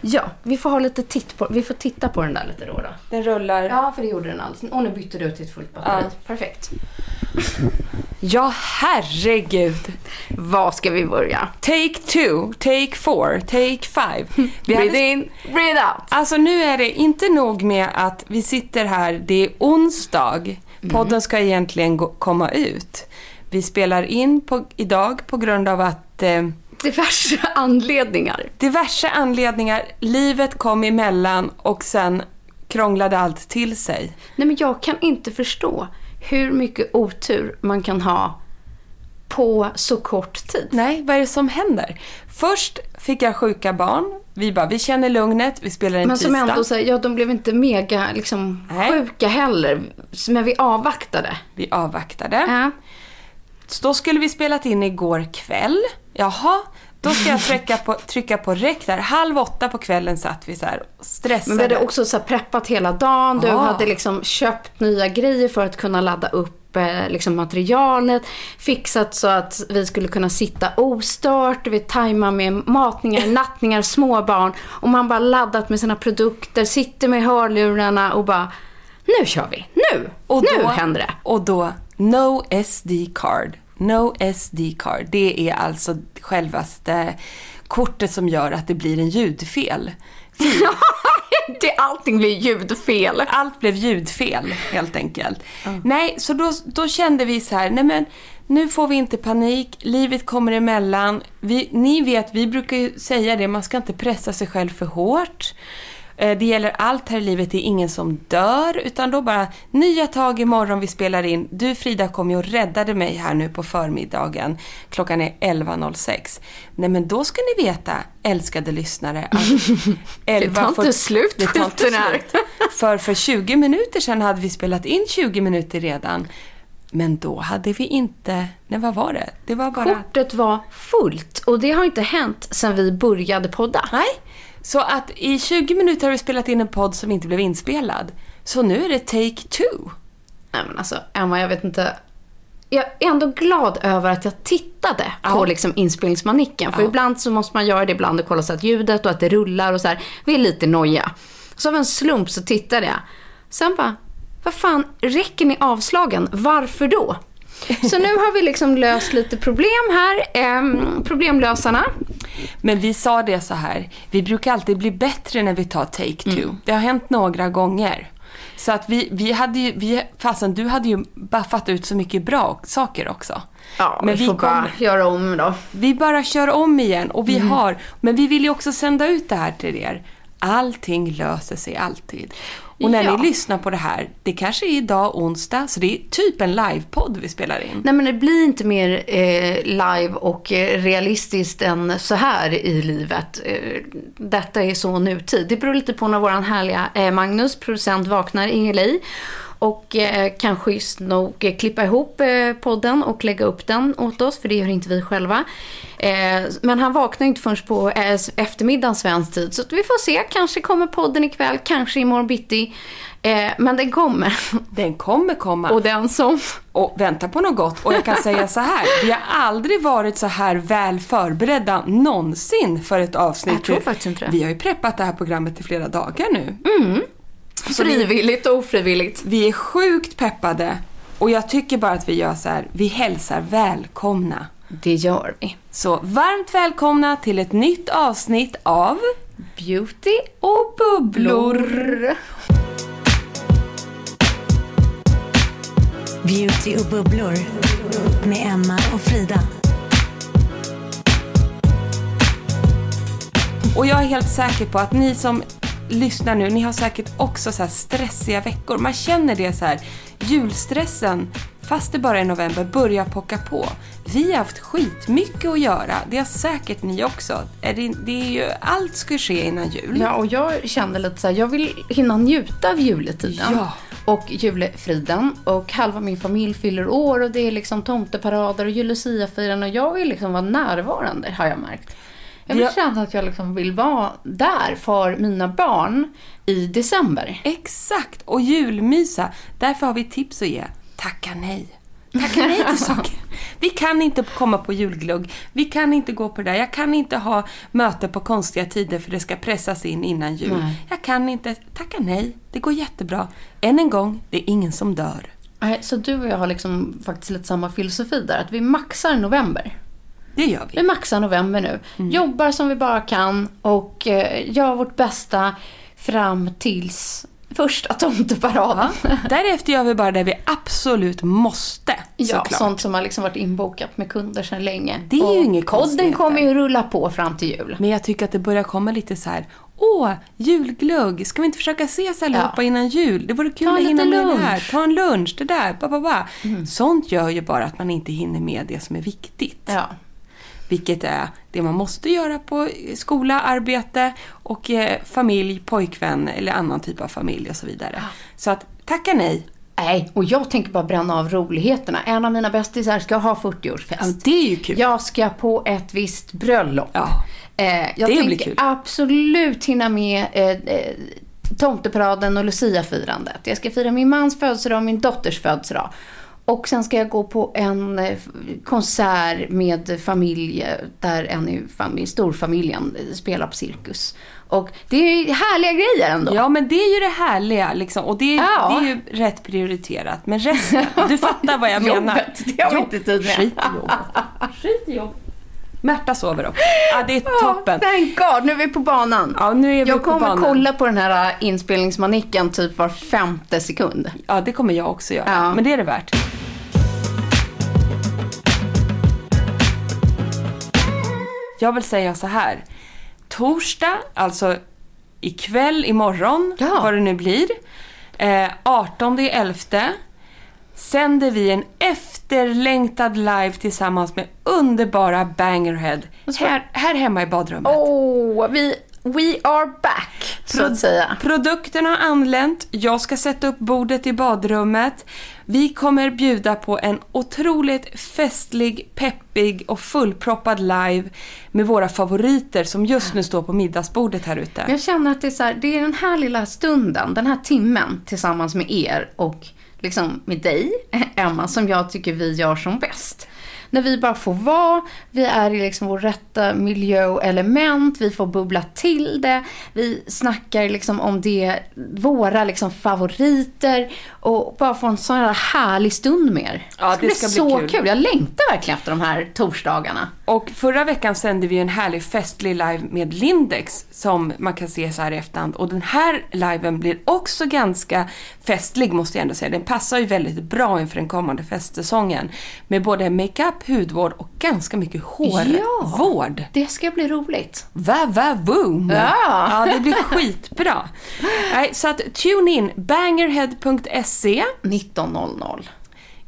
Ja, vi får ha lite titt på, vi får titta på den där lite då. då. Den rullar. Ja, för det gjorde den alldeles. Och nu bytte du till ett fullt batteri. Ja. Perfekt. Ja, herregud. Var ska vi börja? Take two, take four, take five. Vi hade- Breathe in, breathe out. Alltså nu är det inte nog med att vi sitter här, det är onsdag. Podden ska egentligen gå, komma ut. Vi spelar in på, idag på grund av att eh, Diverse anledningar. diverse anledningar, livet kom emellan och sen krånglade allt till sig. Nej, men jag kan inte förstå hur mycket otur man kan ha på så kort tid. Nej, vad är det som händer? Först fick jag sjuka barn. Vi bara, vi känner lugnet, vi spelar en Men som tisdag. ändå säger, ja de blev inte mega liksom, Nej. sjuka heller. Men vi avvaktade. Vi avvaktade. Ja. Så då skulle vi spelat in igår kväll. Jaha, då ska jag trycka på, trycka på räck där. Halv åtta på kvällen satt vi så här stressade. Men vi hade också så preppat hela dagen. Du Ja. hade liksom köpt nya grejer för att kunna ladda upp eh, liksom materialet. Fixat så att vi skulle kunna sitta ostört. Vi tajmar med matningar, nattningar, småbarn. Och man bara laddat med sina produkter. Sitter med hörlurarna och bara nu kör vi. Nu! Och nu då- händer det. Och då, no SD card. No SD card. Det är alltså självaste kortet som gör att det blir en ljudfel. det, allting blir ljudfel. Allt blev ljudfel helt enkelt. Nej, så då, då kände vi så här, nej men nu får vi inte panik, livet kommer emellan. Vi, ni vet, vi brukar ju säga det, man ska inte pressa sig själv för hårt. Eh, Det gäller allt här i livet, det är ingen som dör, utan då bara nya tag imorgon vi spelar in. Du Frida kom ju och räddade mig här nu på förmiddagen. Klockan är 11.06. Nej men då ska ni veta, älskade lyssnare, att 11 tar inte slut, Det tar inte slut. För för 20 minuter sedan hade vi spelat in 20 minuter redan. Men då hade vi inte... Nej, vad var det? Det var bara... Kortet var fullt och det har inte hänt sedan vi började podda. Nej. Så att i 20 minuter har vi spelat in en podd som inte blev inspelad. Så nu är det take two. Nej men alltså, Emma, jag vet inte. Jag är ändå glad över att jag tittade på Ja. liksom inspelningsmanicken. För Ja. ibland så måste man göra det ibland och kolla så att ljudet och att det rullar och så här. Vi är lite noja. Så av en slump så tittade jag. Sen bara, vad fan, räcker ni avslagen? Varför då? Så nu har vi liksom löst lite problem här. Ehm, problemlösarna. Men vi sa det så här, vi brukar alltid bli bättre när vi tar take two. Mm. Det har hänt några gånger. Så att vi, vi hade ju, vi, fastän du hade ju baffat ut så mycket bra saker också. Ja, Men vi vi får bara göra om då. Vi bara kör om igen och vi Mm. har, men vi vill ju också sända ut det här till er. Allting löser sig alltid. Och när Ja. ni lyssnar på det här, det kanske är idag onsdag, så det är typ en livepodd vi spelar in. Nej men det blir inte mer eh, live och eh, realistiskt än så här i livet. Eh, detta är så nutid. Det beror lite på när våran härliga eh, Magnus, producent, vaknar i LA. Och eh, kan schysst nog eh, klippa ihop eh, podden och lägga upp den åt oss, för det gör inte vi själva. Eh, men han vaknar inte förrän på eh, eftermiddagen svensk tid, så vi får se. Kanske kommer podden ikväll, kanske imorgon bitti. Men den kommer. Den kommer komma. Och den som... och vänta på något gott. Och jag kan säga så här, vi har aldrig varit så här väl förberedda någonsin för ett avsnitt. Jag tror faktiskt inte det. Vi har ju preppat det här programmet i flera dagar nu. Frivilligt och ofrivilligt. Vi är sjukt peppade och jag tycker bara att vi gör så här, vi hälsar välkomna. Det gör vi. Så varmt välkomna till ett nytt avsnitt av Beauty Och bubblor. Beauty och bubblor med Emma och Frida. Och jag är helt säker på att ni som lyssnar nu, ni har säkert också så stressiga veckor. Man känner det så här, julstressen, fast det bara är november, börjar pocka på. Vi har haft skitmycket att göra. Det har säkert ni också. Det, det är ju, allt ska ske innan jul. Ja, och jag kände lite så här, jag vill hinna njuta av juletiden. Ja. Och julefriden. Och halva min familj fyller år och det är liksom tomteparader och julluciafirande. Och jag vill liksom vara närvarande, har jag märkt. Jag vill känna att jag liksom vill vara där för mina barn i december. Exakt! Och julmysa. Därför har vi tips att ge. Tacka nej. Tacka nej till saker. Vi kan inte komma på julglugg. Vi kan inte gå på det där. Jag kan inte ha möte på konstiga tider för det ska pressas in innan jul. Nej. Jag kan inte. Tacka nej. Det går jättebra. Än en gång, det är ingen som dör. Så du och jag har liksom faktiskt lite samma filosofi där. Att vi maxar november. Det gör vi. Vi maxar november nu. Mm. Jobbar som vi bara kan och eh, gör vårt bästa fram tills första tomteparaden. Därefter gör vi bara det vi absolut måste. Ja, såklart. sånt som har liksom varit inbokat med kunder sedan länge. Det är ju Och inget Podden kommer ju rulla på fram till jul. Men jag tycker att det börjar komma lite så här. Åh, julglugg! Ska vi inte försöka ses allihopa Ja. innan jul? Det vore kul Ta att hinna med det lunch. här. Ta en lunch, det där, ba, ba, ba. Mm. Sånt gör ju bara att man inte hinner med det som är viktigt. Ja. Vilket är det man måste göra på skola, arbete och eh, familj, pojkvän eller annan typ av familj och så vidare. Så att tacka nej. Nej, och jag tänker bara bränna av roligheterna. En av mina bästisar ska ha 40-årsfest. Ja, det är ju kul. Jag ska på ett visst bröllop. Ja. Eh, jag Det tänker absolut hinna med eh, eh, tomteparaden och luciafirandet. Jag ska fira min mans födelsedag och min dotters födelsedag. Och sen ska jag gå på en eh, konsert med familj där en i familj, storfamiljen spelar på cirkus. Och det är härliga grejer ändå. Ja, men det är ju det härliga liksom. Och det, Ja. det är ju rätt prioriterat. Men resten, du fattar vad jag menar. Jobbet, det har vi inte tid med. Skit i jobbet. Skit i jobbet. Märta sover också. Ja, det är toppen. Thank God, nu är vi på banan. Ja, nu är vi jag på kommer banan. kolla på den här äh, inspelningsmanicken typ var femte sekund. Ja, det kommer jag också göra. Ja. Men det är det värt. Jag vill säga så här. Torsdag, alltså ikväll, imorgon, Ja. vad det nu blir. Eh, 18 11 sänder vi en efterlängtad live tillsammans med underbara Bangerhead. Här, här hemma i badrummet. Oh, vi, we are back, så att säga. Produkten har anlänt. Jag ska sätta upp bordet i badrummet. Vi kommer bjuda på en otroligt festlig, peppig och fullproppad live med våra favoriter som just nu står på middagsbordet här ute. Jag känner att det är, så här, det är den här lilla stunden, den här timmen tillsammans med er och liksom med dig, Emma, som jag tycker vi gör som bäst. När vi bara får vara, vi är i liksom vår rätta miljö och element, vi får bubbla till det, vi snackar liksom om det, våra liksom favoriter och bara få en sån här härlig stund med er. Ja, det bli ska bli så kul. kul. Jag längtar verkligen efter de här torsdagarna. Och förra veckan sände vi en härlig festlig live med Lindex som man kan se så här i efterhand. Och den här liven blir också ganska festlig måste jag ändå säga. Den passar ju väldigt bra inför den kommande festsäsongen. Med både makeup, hudvård och ganska mycket hårvård. Det ska bli roligt. Va, va, boom! Ja. ja, det blir skitbra. Nej, så att tune in, bangerhead.se 19.00.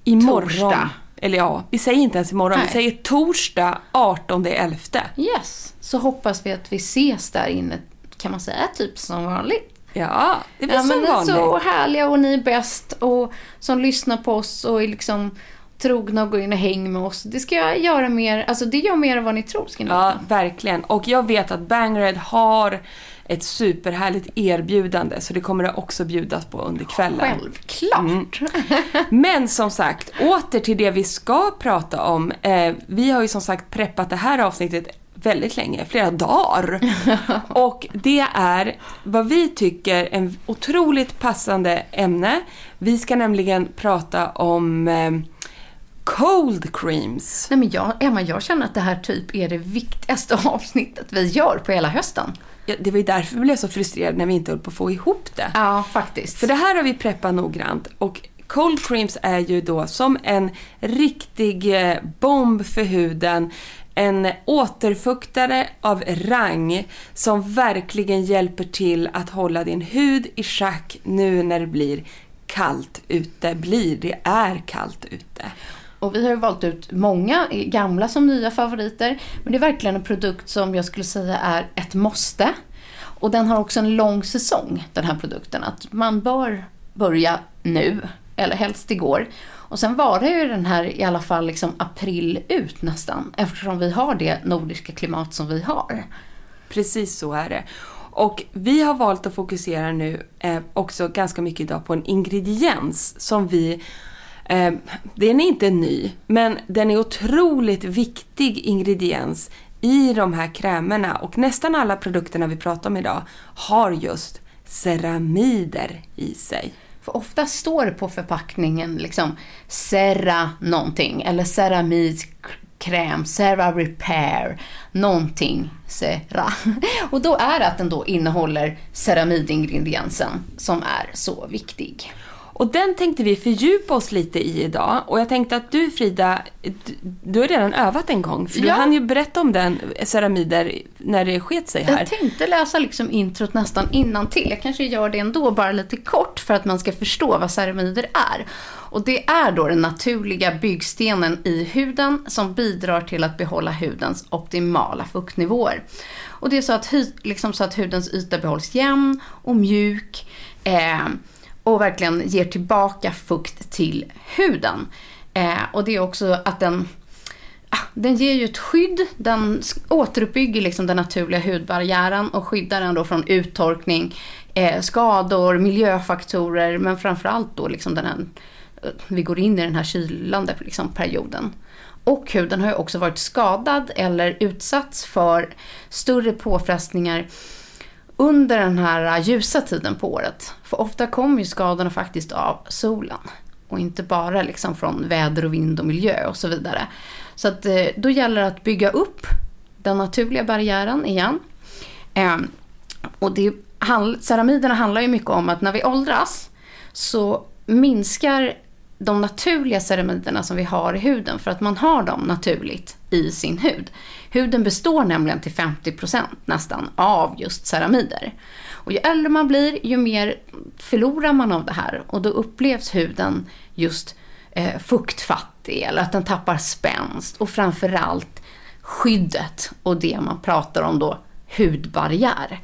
imorgon. Torsdag. Eller ja, vi säger inte ens imorgon, vi Nej. säger torsdag 18.11. Yes, så hoppas vi att vi ses där inne, kan man säga, typ som vanligt. Ja, det väl Ja, som men vanligt. så härliga och ni är bäst och som lyssnar på oss och är liksom trogna och går in och hänger med oss. Det ska jag göra mer, alltså det gör mer än vad ni tror ska ni Ja, veta. verkligen. Och jag vet att Bangred har ett superhärligt erbjudande så det kommer det också bjudas på under kvällen. Självklart. Men som sagt, åter till det vi ska prata om. Eh, vi har ju som sagt preppat det här avsnittet väldigt länge, flera dagar. Och det är vad vi tycker en otroligt passande ämne. Vi ska nämligen prata om eh, cold creams. Nej men jag, Emma, jag känner att det här typ är det viktigaste avsnittet vi gör på hela hösten. Ja, det var ju därför vi blev så frustrerade när vi inte höll på att få ihop det. Ja, faktiskt. För det här har vi preppat noggrant och cold creams är ju då som en riktig eh, bomb för huden. En återfuktare av rang som verkligen hjälper till att hålla din hud i schack nu när det blir kallt ute. Blir, det är kallt ute. Och vi har ju valt ut många, gamla som nya favoriter. Men det är verkligen en produkt som jag skulle säga är ett måste. Och den har också en lång säsong, den här produkten. Att man bör börja nu, eller helst igår. Och sen varar ju den här i alla fall liksom april ut nästan. Eftersom vi har det nordiska klimat som vi har. Precis så är det. Och vi har valt att fokusera nu eh, också ganska mycket idag på en ingrediens som vi eh, den är inte ny, men den är otroligt viktig ingrediens i de här krämerna och nästan alla produkterna vi pratar om idag har just ceramider i sig. För ofta står det på förpackningen liksom Serra någonting eller ”Ceramidkräm”, Serra Repair, någonting Serra. Och då är det att den då innehåller ceramidingrediensen som är så viktig. Och den tänkte vi fördjupa oss lite i idag. Och jag tänkte att du Frida, du, du har redan övat en gång. För du Ja. hann ju berätta om den, ceramider, när det sket sig här. Jag tänkte läsa liksom introt nästan innan till. Jag kanske gör det ändå, bara lite kort för att man ska förstå vad ceramider är. Och det är då den naturliga byggstenen i huden som bidrar till att behålla hudens optimala fuktnivåer. Och det är så att, liksom så att hudens yta behålls jämn och mjuk eh, och verkligen ger tillbaka fukt till huden. Eh, och det är också att den ah, Den ger ju ett skydd, den återuppbygger liksom den naturliga hudbarriären och skyddar den då från uttorkning, eh, skador, miljöfaktorer men framförallt då liksom den här, eh, vi går in i den här kylande liksom, perioden. Och huden har ju också varit skadad eller utsatts för större påfrestningar under den här ljusa tiden på året. För ofta kommer ju skadorna faktiskt av solen. Och inte bara liksom från väder och vind och miljö och så vidare. Så att, eh, då gäller det att bygga upp den naturliga barriären igen. Ehm, och det, ceramiderna handlar ju mycket om att när vi åldras så minskar de naturliga ceramiderna som vi har i huden för att man har dem naturligt i sin hud. Huden består nämligen till 50% nästan av just ceramider. Och ju äldre man blir, ju mer förlorar man av det här och då upplevs huden just eh, fuktfattig eller att den tappar spänst och framförallt skyddet och det man pratar om då, hudbarriär.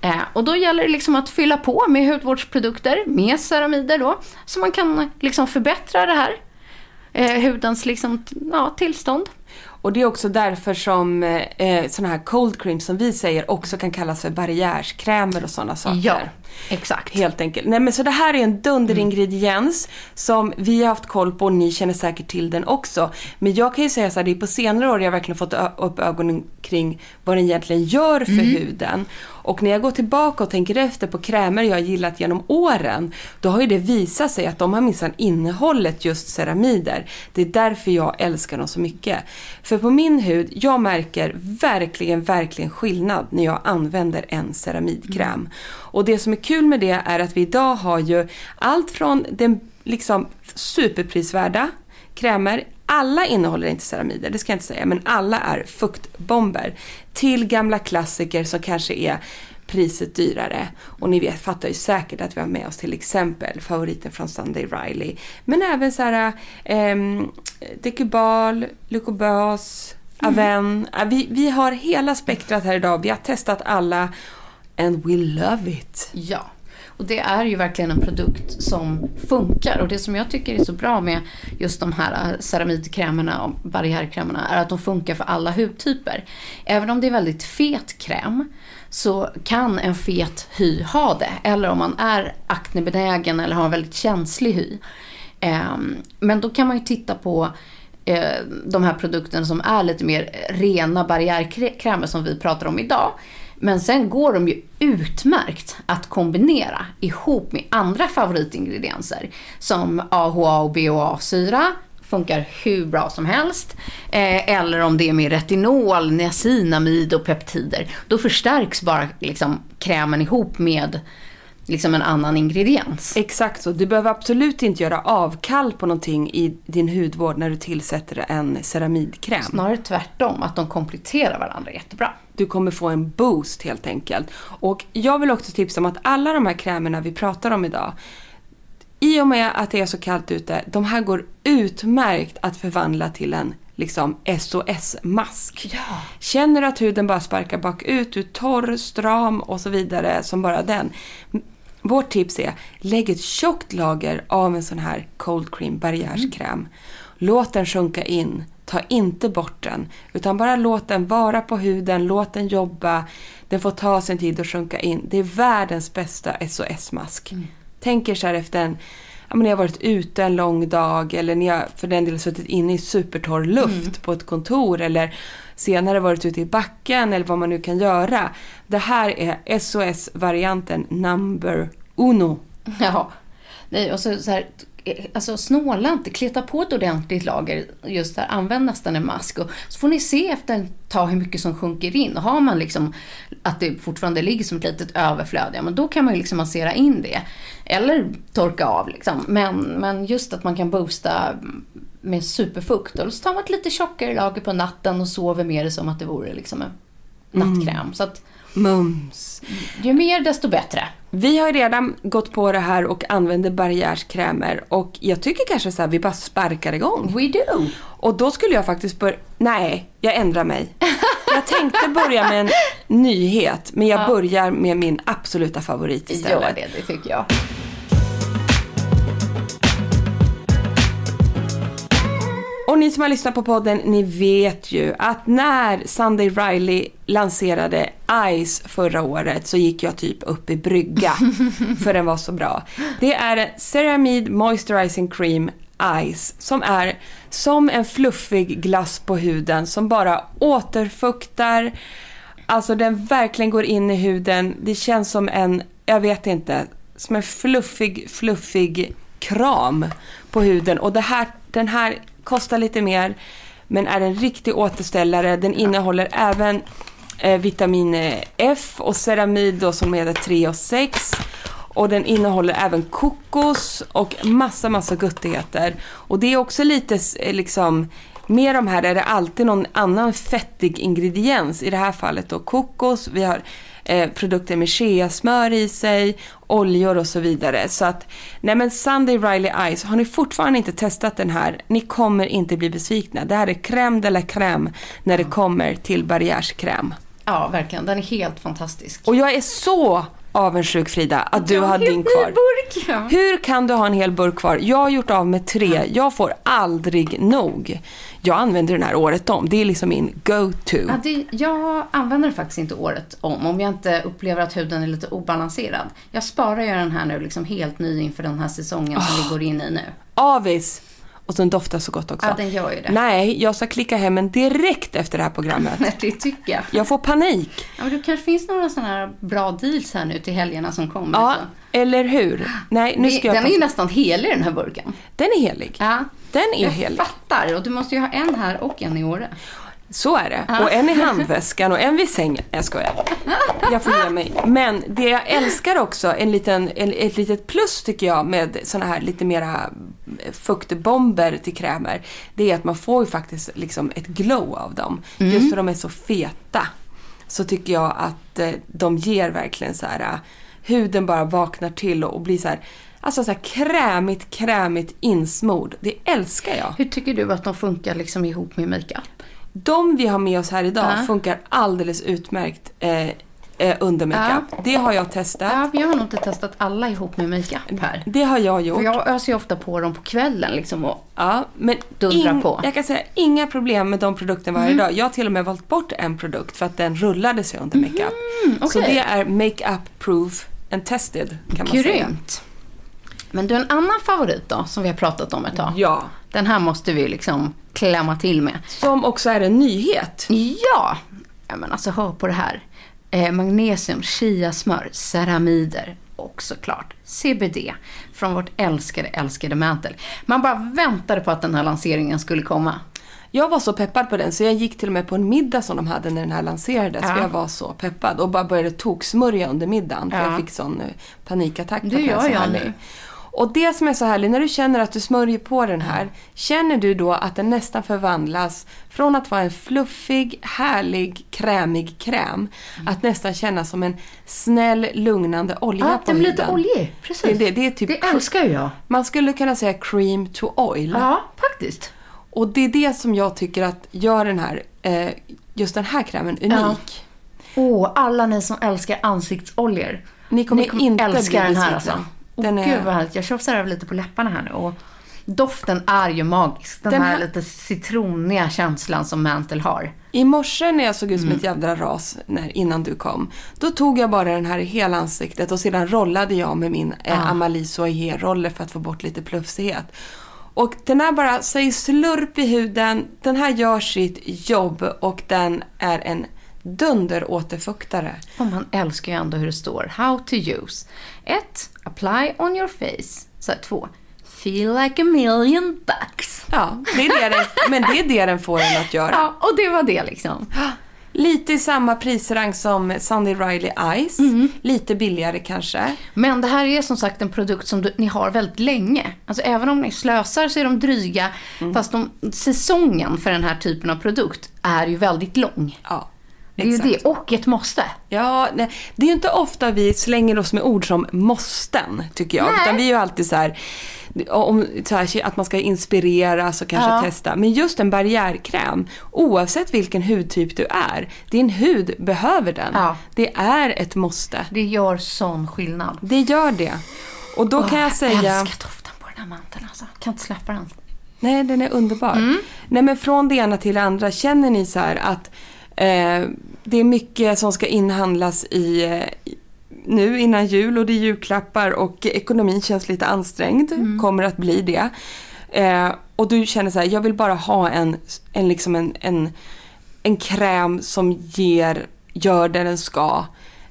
Eh, och då gäller det liksom att fylla på med hudvårdsprodukter, med ceramider då, så man kan liksom förbättra det här eh, hudens liksom, ja, tillstånd. Och det är också därför som eh, eh sådana här cold creams som vi säger också kan kallas för barriärskrämer och sådana saker. Ja, exakt. Helt enkelt. Nej men så det här är en dunderingrediens som vi har haft koll på och ni känner säkert till den också. Men jag kan ju säga så här, det är på senare år jag verkligen fått upp ögonen kring vad den egentligen gör för huden. Och när jag går tillbaka och tänker efter på krämer jag har gillat genom åren, då har ju det visat sig att de har minsann innehållit just ceramider. Det är därför jag älskar dem så mycket. För på min hud, jag märker verkligen, verkligen skillnad när jag använder en ceramidkräm. Och det som är kul med det är att vi idag har ju allt från den liksom superprisvärda krämer, alla innehåller inte ceramider, det ska jag inte säga, men alla är fuktbomber. Till gamla klassiker som kanske är priset dyrare. Och ni vet, fattar ju säkert att vi har med oss till exempel favoriten från Sunday Riley. Men även så här ehm, Decubal, Lucobas, Aven. Ja, Vi, vi har hela spektrat här idag. Vi har testat alla and we love it. Ja. Och det är ju verkligen en produkt som funkar. Och det som jag tycker är så bra med just de här äh, ceramidkrämerna och barriärkrämerna är att de funkar för alla hudtyper. Även om det är väldigt fet kräm så kan en fet hy ha det. Eller om man är aknebenägen eller har en väldigt känslig hy. Ehm, men då kan man ju titta på eh, de här produkterna som är lite mer rena barriärkrämer som vi pratar om idag. Men sen går de ju utmärkt att kombinera ihop med andra favoritingredienser som AHA och BHA-syra funkar hur bra som helst. Eh, eller om det är med retinol, niacinamid och peptider. Då förstärks bara liksom, krämen ihop med liksom en annan ingrediens. Exakt så. Du behöver absolut inte göra avkall på någonting i din hudvård när du tillsätter en ceramidkräm. Snarare tvärtom, att de kompletterar varandra jättebra. Du kommer få en boost helt enkelt. Och jag vill också tipsa om att alla de här krämerna vi pratar om idag i och med att det är så kallt ute, de här går utmärkt att förvandla till en liksom SOS-mask. Ja. Känner du att huden bara sparkar bakut, du är torr, stram och så vidare som bara den. Vårt tips är, lägg ett tjockt lager av en sån här cold cream barriärskräm. Låt den sjunka in. Ta inte bort den. Utan bara låt den vara på huden, låt den jobba. Den får ta sin tid att sjunka in. Det är världens bästa SOS-mask. Tänk er så här efter en Ja, men ni har varit ute en lång dag eller ni har för den delen suttit inne i supertorr luft på ett kontor eller senare varit ute i backen eller vad man nu kan göra. Det här är SOS-varianten number uno. Ja. Nej, och så, så här, alltså snåla inte, kleta på ett ordentligt lager. Just där, använd nästan en mask. Och så får ni se efter ett tag hur mycket som sjunker in. Och har man liksom att det fortfarande ligger som ett litet överflöd, ja men då kan man ju liksom massera in det. Eller torka av liksom. Men, men just att man kan boosta med superfukt. Och så tar man ett lite tjockare lager på natten och sover med det som att det vore liksom en nattkräm. Så att Mums. ju mer desto bättre. Vi har redan gått på det här och använder barriärskrämer och jag tycker kanske så här vi bara sparkar igång. We do. Och då skulle jag faktiskt börja... Nej, jag ändrar mig. Jag tänkte börja med en nyhet, men jag börjar med min absoluta favorit istället. Gör det, det tycker jag. Och ni som har lyssnat på podden, ni vet ju att när Sunday Riley lanserade Ice förra året så gick jag typ upp i brygga för den var så bra. Det är Ceramide Moisturizing Cream Ice som är som en fluffig glass på huden som bara återfuktar. Alltså den verkligen går in i huden. Det känns som en, jag vet inte, som en fluffig, fluffig kram på huden. Och det här, den här kostar lite mer men är en riktig återställare. Den innehåller även eh, vitamin F och ceramid då, som är 3 och 6. Och den innehåller även kokos och massa, massa guttigheter. Och det är också lite eh, liksom med de här är det alltid någon annan fettig ingrediens. I det här fallet då kokos. Vi har eh, produkter med cheasmör i sig, oljor och så vidare. Så att, nej men Sunday Riley Ice, har ni fortfarande inte testat den här, ni kommer inte bli besvikna. Det här är crème de la crème när det kommer till barriärskräm. Ja, verkligen. Den är helt fantastisk. Och jag är så avundsjuk Frida att du har din kvar. burk, ja. Hur kan du ha en hel burk kvar? Jag har gjort av med tre. Jag får aldrig nog. Jag använder den här året om. Det är liksom min go-to. Ja, det, jag använder den faktiskt inte året om, om jag inte upplever att huden är lite obalanserad. Jag sparar ju den här nu liksom helt ny inför den här säsongen som vi går in i nu. Avis. Och den doftar så gott också. Ja, den gör ju det. Nej, jag ska klicka hem en direkt efter det här programmet. Det tycker jag. Jag får panik. Ja, men det kanske finns några sådana här bra deals här nu till helgerna som kommer. Ja, så. eller hur? Nej, nu Det- ska jag... Den är ju nästan helig den här burken. Den är helig. Ja. Den är Jag helig. fattar. Och du måste ju ha en här och en i Åre. Så är det. Och en i handväskan och en vid sängen. Jag skojar. Jag får ge mig. Men det jag älskar också, en liten, en, ett litet plus tycker jag med såna här lite mera fuktbomber till krämer. Det är att man får ju faktiskt liksom ett glow av dem. Just för de är så feta. Så tycker jag att eh, de ger verkligen så här eh, huden bara vaknar till och, och blir så här Alltså så här krämigt, krämigt insmord. Det älskar jag. Hur tycker du att de funkar liksom ihop med makeup? De vi har med oss här idag Ja. funkar alldeles utmärkt eh, eh, under makeup. Det har jag testat. Ja, jag har nog inte testat alla ihop med makeup här. Det har jag gjort. För jag öser ju ofta på dem på kvällen liksom och Ja, men Dundra på. jag kan säga inga problem med de produkterna varje dag. Jag har till och med valt bort en produkt för att den rullade sig under makeup. Så okej. det är makeup proof and tested kan man säga. grymt. Men du, en annan favorit då, som vi har pratat om ett tag. Ja. Den här måste vi liksom klämma till med. Som också är en nyhet. Ja! ja men alltså hör på det här. Eh, magnesium, chiasmör, ceramider och såklart CBD från vårt älskade, älskade Mantle. Man bara väntade på att den här lanseringen skulle komma. Jag var så peppad på den så jag gick till och med på en middag som de hade när den här lanserades. Ja. För jag var så peppad och bara började toksmörja under middagen. För Ja. jag fick sån eh, panikattack. Det gör jag nu. Och det som är så härligt, när du känner att du smörjer på den här, känner du då att den nästan förvandlas från att vara en fluffig, härlig, krämig kräm, att nästan kännas som en snäll, lugnande olja Ja, på den blir huden. lite oljig. Precis. Det, det, det är typ Det älskar jag. Man skulle kunna säga cream to oil. Ja, faktiskt. Och det är det som jag tycker att gör den här, eh, just den här krämen unik. Åh, alla ni som älskar ansiktsoljor. Ni kommer inte älska bli den här alltså. Den Den är- Gud vad härligt. Jag tjafsar över lite på läpparna här nu. Och doften är ju magisk. Den, Den här, här- lite citroniga känslan som Mantle har. I morse när jag såg ut som Mm. ett jävla ras när, innan du kom, då tog jag bara den här i hela ansiktet och sedan rollade jag med min eh, Ah. Amalie Soier-roller för att få bort lite plufsighet. Och den här bara säger slurp i huden, den här gör sitt jobb och den är en dunderåterfuktare. Och man älskar ju ändå hur det står. How to use. 1. Apply on your face. Så 2. Feel like a million bucks. Ja, det är det den, men det är det den får en att göra. Ja, och det var det liksom. Lite i samma prisrang som Sunny Riley Ice. Mm. Lite billigare kanske. Men det här är som sagt en produkt som du, ni har väldigt länge. Alltså även om ni slösar så är de dryga. Mm. Fast de, säsongen för den här typen av produkt är ju väldigt lång. Ja, Det är ju det. Och ett måste. Ja, nej, det är ju inte ofta vi slänger oss med ord som måsten, tycker jag. Nej. Utan vi är ju alltid så här, om, så här, att man ska inspireras och kanske Ja. testa. Men just en barriärkräm, oavsett vilken hudtyp du är, din hud behöver den. Ja. Det är ett måste. Det gör sån skillnad. Det gör det. Och då kan jag säga... älskar doften på den här manteln alltså. Kan inte släppa den. Nej, den är underbar. Mm. Nej, men från det ena till det andra, känner ni så här att det är mycket som ska inhandlas i, eh, nu innan jul och det är julklappar och ekonomin känns lite ansträngd, Mm. kommer att bli det. Eh, och du känner så här, jag vill bara ha en, en, liksom en, en, en kräm som ger, gör det den ska.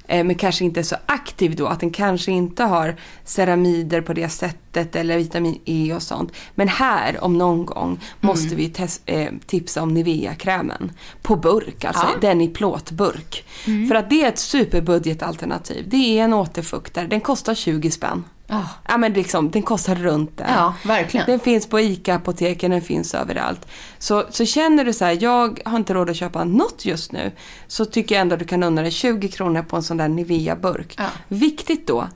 Eh, men kanske inte är så aktiv då, att den kanske inte har ceramider på det sättet eller vitamin E och sånt. Men här om någon gång måste vi eh, tipsa om Nivea-krämen. På burk, alltså Ja. den i plåtburk. För att det är ett superbudgetalternativ. Det är en återfuktare, den kostar 20 spänn. Ja. Ja men liksom, den kostar runt det. Ja, verkligen. Den finns på ICA-apoteken, den finns överallt. Så, så känner du så här, jag har inte råd att köpa något just nu. Så tycker jag ändå att du kan unna dig 20 kronor på en sån där Nivea-burk. Ja. Viktigt då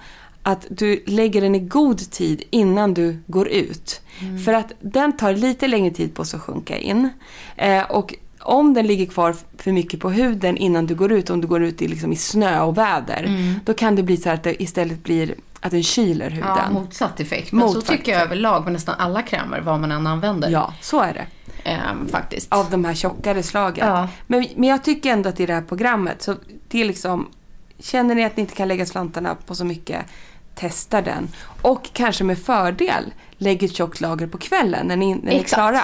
att du lägger den i god tid innan du går ut. För att den tar lite längre tid på sig att sjunka in. Eh, och om den ligger kvar för mycket på huden innan du går ut, om du går ut i, liksom, i snö och väder, då kan det bli så att det istället blir att den kyler huden. Ja, motsatt effekt. Men så Motsatt tycker jag överlag med nästan alla krämer, vad man än använder. Ja, så är det. Ehm, faktiskt. Av de här tjockare slagen. Ja. Men, men jag tycker ändå att i det här programmet så det är liksom Känner ni att ni inte kan lägga slantarna på så mycket Testa den. Och kanske med fördel lägg ett tjockt lager på kvällen när ni, när ni är Exakt. klara.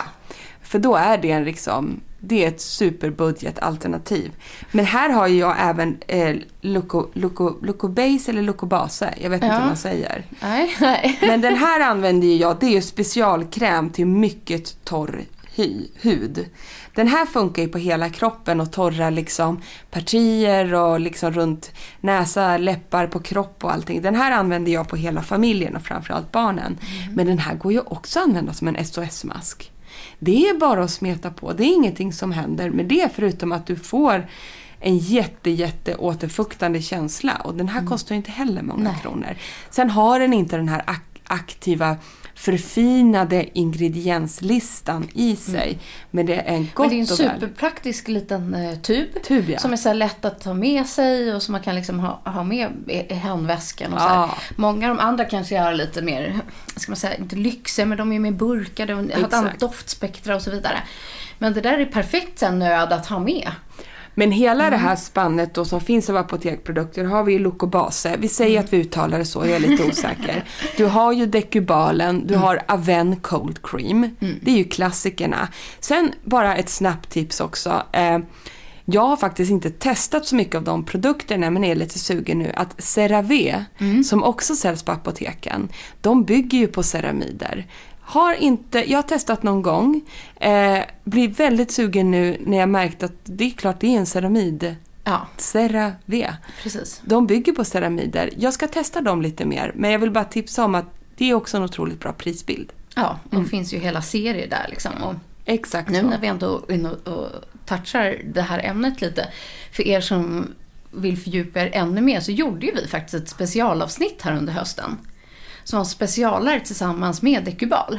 För då är det en liksom det är ett superbudgetalternativ. Men här har ju jag även eh, Loco, Loco, Loco Base eller Loco Base. Jag vet inte Ja. hur man säger. Nej, nej. Men den här använder ju jag, det är ju specialkräm till mycket torr hy, hud. Den här funkar ju på hela kroppen och torra liksom partier och liksom runt näsa, läppar, på kropp och allting. Den här använder jag på hela familjen och framförallt barnen. Men den här går ju också att använda som en SOS-mask. Det är bara att smeta på, det är ingenting som händer. Med det förutom att du får en jätte, jätte återfuktande känsla. Och den här kostar ju inte heller många kronor. Sen har den inte den här ak- aktiva förfinade ingredienslistan i sig. Men det är en gott Men det är en superpraktisk liten eh, tub. Tub, ja. Som är så lätt att ta med sig och som man kan liksom ha, ha med i, handväskan. Och så. Ja. Många av de andra kanske är lite mer, ska man säga, inte lyxiga, men de är mer burkade och har ett annat doftspektra och så vidare. Men det där är perfekt sen nöd att ha med. Men hela Mm. det här spannet då som finns av apotekprodukter har vi ju Locobase. Vi säger Mm. att vi uttalar det så, jag är lite osäker. Du har ju Decubalen, Mm. du har Aven Cold Cream. Det är ju klassikerna. Sen bara ett snabbt tips också. Eh, jag har faktiskt inte testat så mycket av de produkterna men är lite sugen nu att CeraVe, Mm. som också säljs på apoteken, de bygger ju på ceramider. Har inte, jag har testat någon gång, eh, blir väldigt sugen nu när jag märkt att det är klart det är en ceramid. Ja, CeraVe. precis. De bygger på ceramider. Jag ska testa dem lite mer, men jag vill bara tipsa om att det är också en otroligt bra prisbild. Ja, och det finns ju hela serier där liksom. Och Exakt Nu så. när vi ändå är inne och, och touchar det här ämnet lite. För er som vill fördjupa er ännu mer så gjorde ju vi faktiskt ett specialavsnitt här under hösten. Som var specialare tillsammans med Dekubal.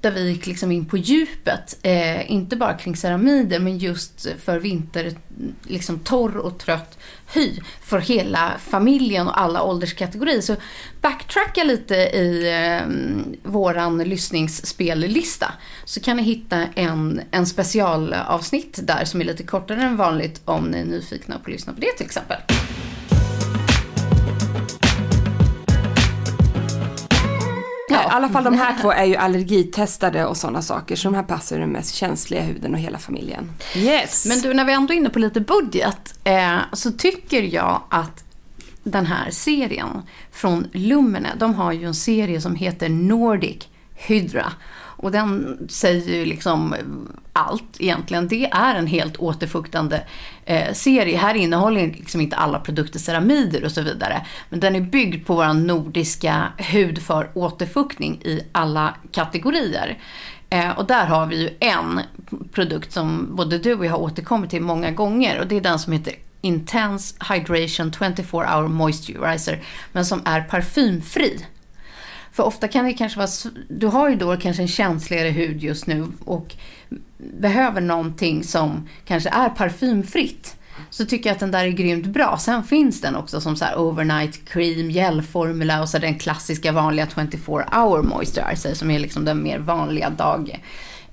Där vi gick liksom in på djupet, eh, inte bara kring ceramider men just för vinter, liksom torr och trött hy för hela familjen och alla ålderskategorier. Så backtracka lite i eh, våran lyssningsspellista så kan ni hitta en, en specialavsnitt där som är lite kortare än vanligt om ni är nyfikna på att lyssna på det till exempel. I alla fall de här två är ju allergitestade och sådana saker, så de här passar ju den mest känsliga huden och hela familjen. Yes! Men du, när vi ändå är inne på lite budget eh, så tycker jag att den här serien från Lumene, de har ju en serie som heter Nordic Hydra. Och den säger ju liksom allt egentligen. Det är en helt återfuktande eh, serie. Här innehåller liksom inte alla produkter ceramider och så vidare. Men den är byggd på vår nordiska hud för återfuktning i alla kategorier. Eh, och där har vi ju en produkt som både du och jag har återkommit till många gånger. Och det är den som heter Intense Hydration 24 Hour Moisturizer. Men som är parfymfri. För ofta kan det kanske vara, du har ju då kanske en känsligare hud just nu och behöver någonting som kanske är parfymfritt. Så tycker jag att den där är grymt bra. Sen finns den också som så här overnight cream, gelformula och så den klassiska vanliga 24 hour moisturizer som är liksom den mer vanliga dag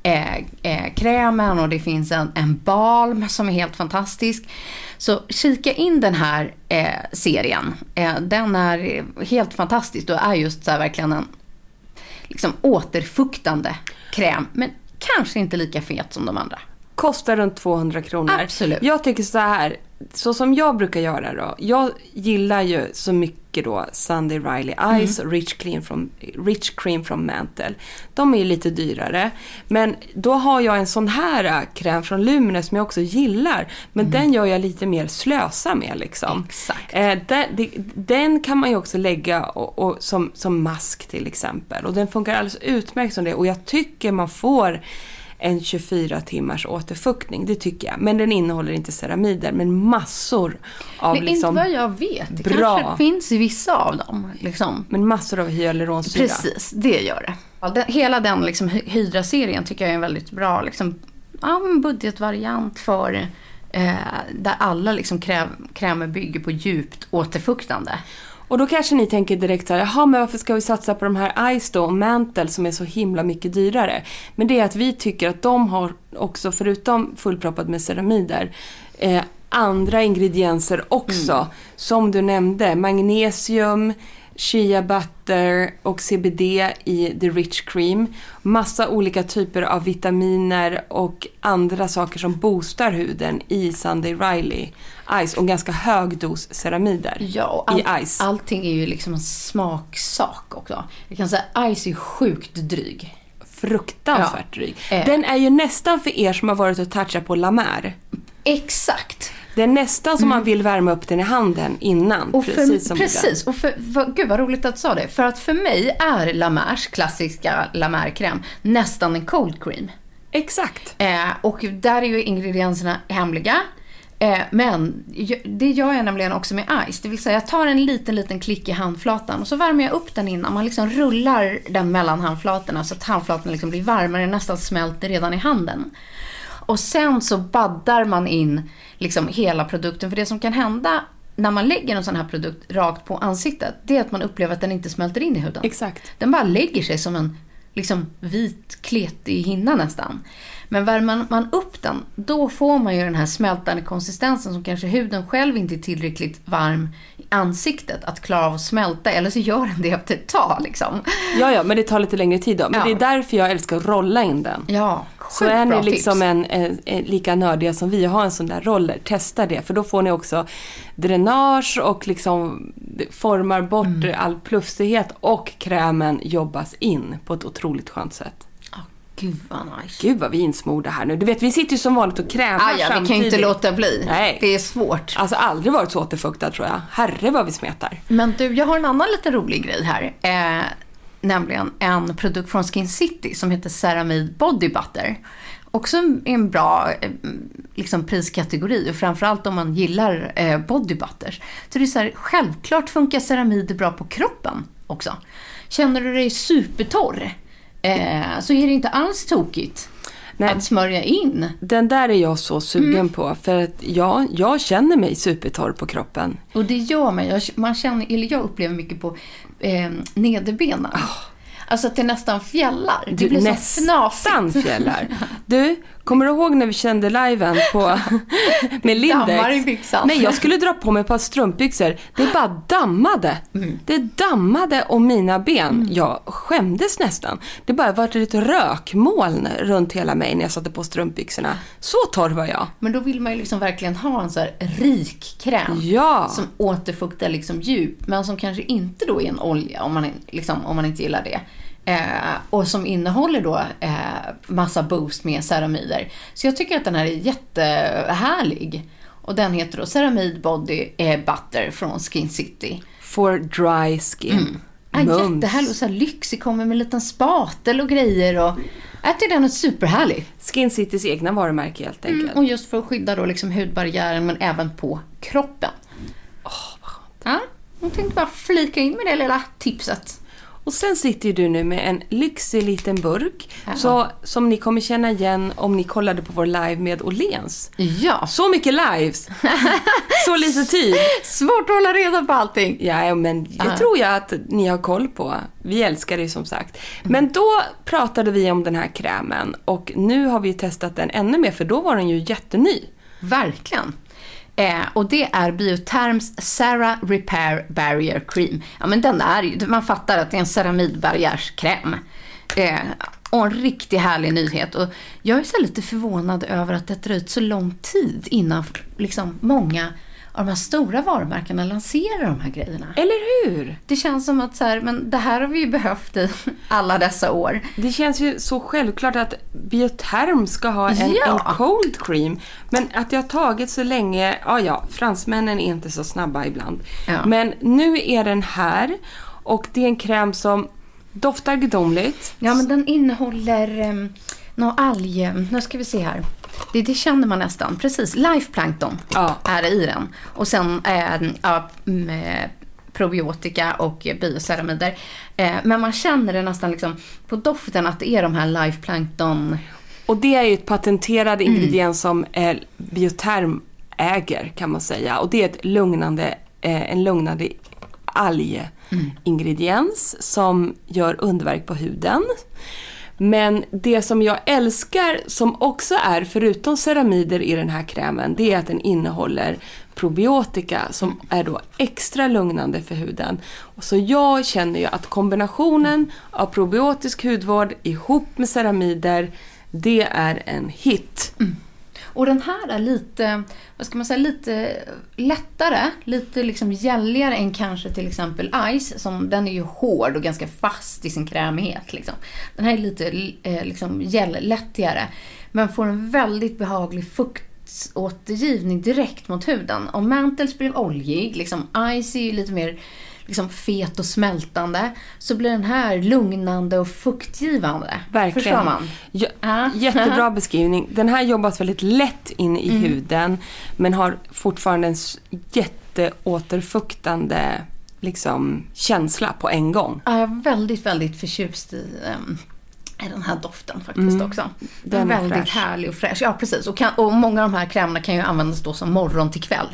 eh, eh, krämen och det finns en, en balm som är helt fantastisk. Så kika in den här eh, serien. Eh, den är helt fantastisk och är just så verkligen en liksom återfuktande kräm. Men kanske inte lika fet som de andra. Kostar runt 200 kronor. Absolut. Jag tycker så här, så som jag brukar göra då. Jag gillar ju så mycket då Sunday Riley Eyes och Rich Cream, från, Rich Cream från Mantle. De är ju lite dyrare. Men då har jag en sån här äh, kräm från Lumene som jag också gillar. Men den gör jag lite mer slösa med liksom. Exakt. Eh, den, den kan man ju också lägga och, och, som, som mask till exempel. Och den funkar alldeles utmärkt som det. Och jag tycker man får en 24 timmars återfuktning. Det tycker jag. Men den innehåller inte ceramider, men massor av Men liksom... inte vad jag vet. Det bra. kanske finns i vissa av dem. Liksom. Men massor av hyaluronsyra. Precis, det gör det. Hela den liksom, hy- Hydra-serien tycker jag är en väldigt bra liksom, ja, budgetvariant för eh, där alla liksom, kräm, krämer bygger på djupt återfuktande. Och då kanske ni tänker direkt här, jaha men varför ska vi satsa på de här Ice då och Mantle som är så himla mycket dyrare? Men det är att vi tycker att de har också, förutom fullproppat med ceramider, eh, andra ingredienser också. Som du nämnde, magnesium, shea butter och CBD i the rich cream. Massa olika typer av vitaminer och andra saker som boostar huden i Sunday Riley Ice och en ganska hög dos ceramider Ja, och all, i Ice. allting är ju liksom en smaksak också. Jag kan säga Ice är sjukt dryg. Fruktansvärt Ja. dryg. Eh. Den är ju nästan för er som har varit och touchat på La Mer. Exakt. Det är nästan som man vill värma upp den i handen innan. Mm. Och för, precis som precis. Och för, för, gud vad roligt att du sa det. För att för mig är La Mers klassiska La Mer-kräm nästan en cold cream. Exakt. Eh, och där är ju ingredienserna hemliga. Eh, men det gör jag nämligen också med ice. Det vill säga jag tar en liten, liten klick i handflatan och så värmer jag upp den innan. Man liksom rullar den mellan handflatorna så att handflatorna liksom blir varmare, nästan smälter redan i handen. Och sen så baddar man in liksom hela produkten. För det som kan hända när man lägger en sån här produkt rakt på ansiktet, det är att man upplever att den inte smälter in i huden. Exakt. Den bara lägger sig som en liksom, vit, kletig hinna nästan. Men värmer man upp den, då får man ju den här smältande konsistensen som kanske huden själv inte är tillräckligt varm i ansiktet att klara av att smälta. Eller så gör den det efter ett tag. Liksom. Ja, ja, men det tar lite längre tid då. Men Ja. det är därför jag älskar att rolla in den. Ja, Så är ni liksom en, en, en, lika nördiga som vi har en sån där roller, testa det. För då får ni också dränage och liksom formar bort Mm. all plufsighet och krämen jobbas in på ett otroligt skönt sätt. Gud vad nice. Gud vad vi insmorda här nu. Du vet, vi sitter ju som vanligt och krämar Ah, ja, vi kan ju samtidigt. inte låta bli. Nej. Det är svårt. Alltså aldrig varit så återfuktad tror jag. Herre vad vi smetar. Men du, jag har en annan lite rolig grej här. Eh, nämligen en produkt från Skin City som heter Ceramide Body Butter. Också en bra eh, liksom, priskategori och framförallt om man gillar eh, body butters. Så det är så här, självklart funkar ceramid bra på kroppen också. Känner du dig supertorr eh, så är det inte alls tokigt Nej. att smörja in. Den där är jag så sugen Mm. på. För att ja, jag känner mig supertorr på kroppen. Och det gör man. Jag, man känner, eller jag upplever mycket på eh, nederbenen. Alltså att det nästan fjällar. Det Du, blir så nästan fnasigt. fjällar. Du, kommer du ihåg när vi kände liven på, med Lindex? Dammar i byxan. Nej, jag skulle dra på mig ett par strumpbyxor. Det bara dammade. Mm. Det dammade om mina ben. Jag skämdes nästan. Det bara var ett rökmoln runt hela mig när jag satte på strumpbyxorna. Så torr var jag. Men då vill man ju liksom verkligen ha en så rik kräm. Ja. Som återfuktar liksom djup. Men som kanske inte då är en olja om man, liksom, om man inte gillar det. Eh, och som innehåller då eh, massa boost med ceramider. Så jag tycker att den här är jättehärlig. Och den heter då Ceramide Body eh, Butter från Skin City. For dry skin. Ja, Mums. jättehärlig och så här lyxig, kommer med en liten spatel och grejer. Och jag tycker den är superhärlig. Skin Citys egna varumärke helt enkelt. Mm, och just för att skydda då liksom hudbarriären men även på kroppen. Åh, vad skönt. Ja, jag tänkte bara flika in med det lilla tipset. Och sen sitter du nu med en lyxig liten burk. Så, som ni kommer känna igen om ni kollade på vår live med Åhléns. Ja, Så mycket lives! så lite tid. svårt att hålla reda på allting. Ja, men det tror jag att ni har koll på. Vi älskar det som sagt. Men då pratade vi om den här krämen och nu har vi testat den ännu mer för då var den ju jätteny. Verkligen. Eh, och det är Bioterms Sarah Repair Barrier Cream. Ja, men den är ju, man fattar att det är en ceramidbarriärskräm. Eh, och en riktigt härlig nyhet. Och jag är så lite förvånad över att det dröjt så lång tid innan liksom, många av de här stora varumärkena lanserar de här grejerna. Eller hur? Det känns som att så här, men det här har vi ju behövt i alla dessa år. Det känns ju så självklart att Bioterm ska ha en, Ja. en cold cream. Men att det har tagit så länge, ja ja, fransmännen är inte så snabba ibland. Ja. Men nu är den här och det är en kräm som doftar gudomligt. Ja, men den innehåller um, någon alg... Nu ska vi se här. Det, det känner man nästan. Precis. Life plankton Ja. är i den. Och sen med probiotika och bioceramider. Eh, men man känner det nästan liksom på doften att det är de här life plankton... Och det är ju ett patenterad ingrediens som eh, Bioterm äger kan man säga. Och det är ett lugnande, eh, en lugnande algingrediens som gör underverk på huden. Men det som jag älskar som också är, förutom ceramider i den här krämen, det är att den innehåller probiotika som är då extra lugnande för huden. Så jag känner ju att kombinationen av probiotisk hudvård ihop med ceramider, det är en hit. Mm. Och den här är lite, vad ska man säga, lite lättare, lite liksom gälligare än kanske till exempel Ice. Som, den är ju hård och ganska fast i sin krämighet. Liksom. Den här är lite eh, liksom lättigare, Men får en väldigt behaglig fuktåtergivning direkt mot huden. Och Mantles blir oljig, liksom Ice är ju lite mer liksom fet och smältande så blir den här lugnande och fuktgivande. Verkligen. Förstår man? Ja. Jättebra beskrivning. Den här jobbas väldigt lätt in i Mm. huden men har fortfarande en jätteåterfuktande liksom, känsla på en gång. Ja, jag är väldigt, väldigt förtjust i, ehm, i den här doften faktiskt också. Mm. Den Den är är väldigt fräsch. härlig och fräsch. Ja, precis. Och, kan, och många av de här krämerna kan ju användas då som morgon till kväll.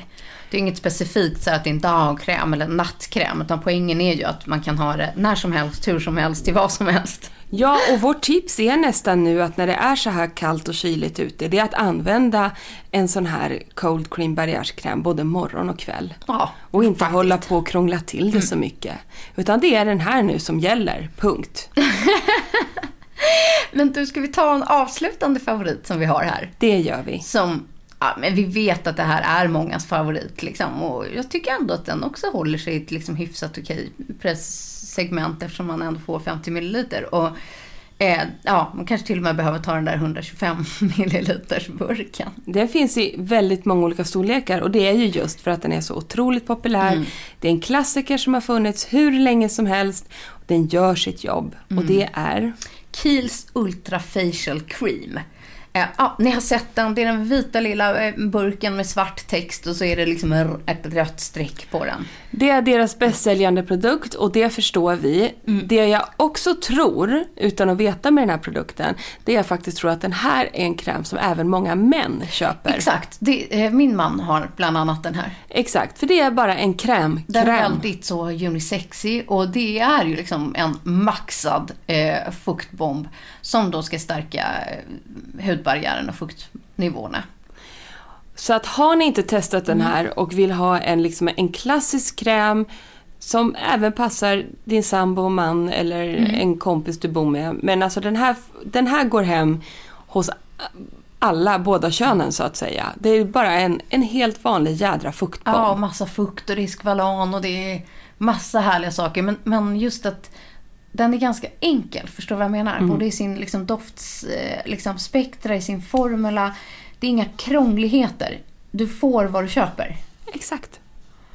Det är inget specifikt så att det är en dagkräm eller nattkräm. Utan poängen är ju att man kan ha det när som helst, hur som helst, till vad som helst. Ja, och vårt tips är nästan nu att när det är så här kallt och kyligt ute, det är att använda en sån här cold cream barriärskräm både morgon och kväll. Ja, Och inte faktiskt. hålla på och krångla till det så mycket. Utan det är den här nu som gäller, punkt. Men du, ska vi ta en avslutande favorit som vi har här? Det gör vi. Som, ja, men vi vet att det här är mångas favorit liksom. Och jag tycker ändå att den också håller sig i ett liksom hyfsat okej presssegment eftersom man ändå får 50 milliliter. Och eh, ja, man kanske till och med behöver ta den där 125 milliliters burken. Den finns i väldigt många olika storlekar och det är ju just för att den är så otroligt populär. Det är en klassiker som har funnits hur länge som helst. Den gör sitt jobb och det är... Kiehl's Ultra Facial Cream. Eh, ja, ni har sett den. Det är den vita lilla eh, burken med svart text och så är det liksom ett rött streck på den. Det är deras bästsäljande produkt och det förstår vi. Det jag också tror, utan att veta med den här produkten, det är jag faktiskt tror att den här är en kräm som även många män köper. Exakt. Det, eh, min man har bland annat den här. Exakt, för det är bara en kräm. Den är kräm. väldigt så unisexy och det är ju liksom en maxad eh, fuktbomb som då ska stärka eh, hudbarriären och fuktnivåerna. Så att har ni inte testat den här och vill ha en, liksom, en klassisk kräm som även passar din sambo, man eller en kompis du bor med. Men alltså den här, den här går hem hos alla, båda könen så att säga. Det är bara en, en helt vanlig jädra fuktbomb. Ja, massa fukt och riskvalan och det är massa härliga saker. Men, men just att den är ganska enkel, förstår du vad jag menar? Både i sin liksom, dofts, eh, liksom, spektra, i sin formula. Det är inga krångligheter. Du får vad du köper. Exakt.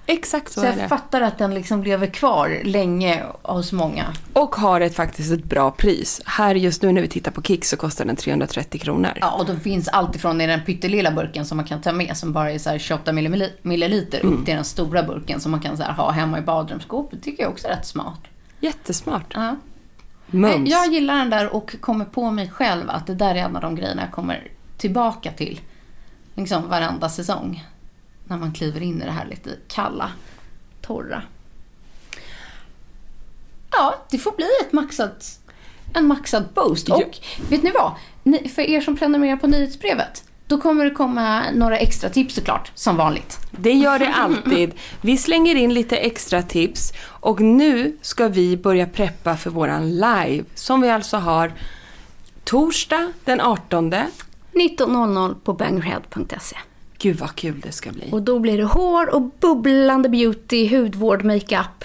Exakt så, Så är jag det. fattar att den liksom lever kvar länge hos många. Och har ett, faktiskt ett bra pris. Här just nu när vi tittar på Kik så kostar den 330 kronor. Ja, och då finns allt ifrån i den pyttelilla burken som man kan ta med som bara är så här 28 milli- milliliter upp till den stora burken som man kan så här ha hemma i badrumsskåpet. tycker jag också är rätt smart. Jättesmart. Ja. Mums. Jag gillar den där och kommer på mig själv att det där är en av de grejerna jag kommer tillbaka till. Liksom varenda säsong. När man kliver in i det här lite kalla, torra. Ja, det får bli ett maxat, en maxad boost. Och vet ni vad? Ni, för er som prenumererar på nyhetsbrevet. Då kommer det komma några extra tips såklart, som vanligt. Det gör det alltid. Vi slänger in lite extra tips och nu ska vi börja preppa för våran live som vi alltså har torsdag den 18. 19.00 på bangerhead.se. Gud vad kul det ska bli. Och då blir det hår och bubblande beauty, hudvård, makeup.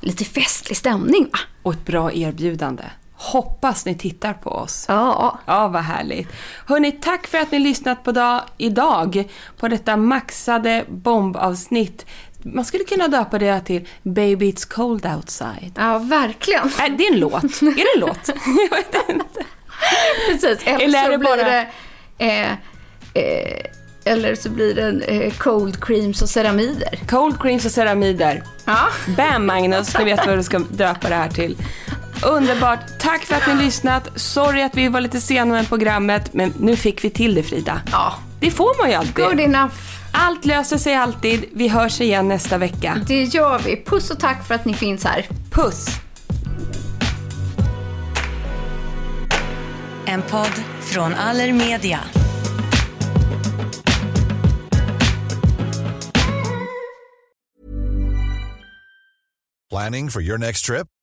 Lite festlig stämning va? Och ett bra erbjudande. Hoppas ni tittar på oss. Ja. Ja, vad härligt. Hörni, tack för att ni lyssnat på dag, idag på detta maxade bombavsnitt. Man skulle kunna döpa det till Baby It's Cold Outside. Ja, verkligen. Äh, det är en låt. Är det en låt? Jag vet inte. Precis. Eller, Eller så blir det... Eh, eh, eller så blir det eh, cold creams och ceramider. Cold creams och ceramider. Ja. Bam Magnus, nu vet du vad du ska döpa det här till. Underbart. Tack för att ni lyssnat. Sorry att vi var lite sena med programmet, men nu fick vi till det Frida. Ja. Det får man ju alltid. Good enough. Allt löser sig alltid. Vi hörs igen nästa vecka. Det gör vi. Puss och tack för att ni finns här. Puss! En podd från Allermedia. Planning for your next trip?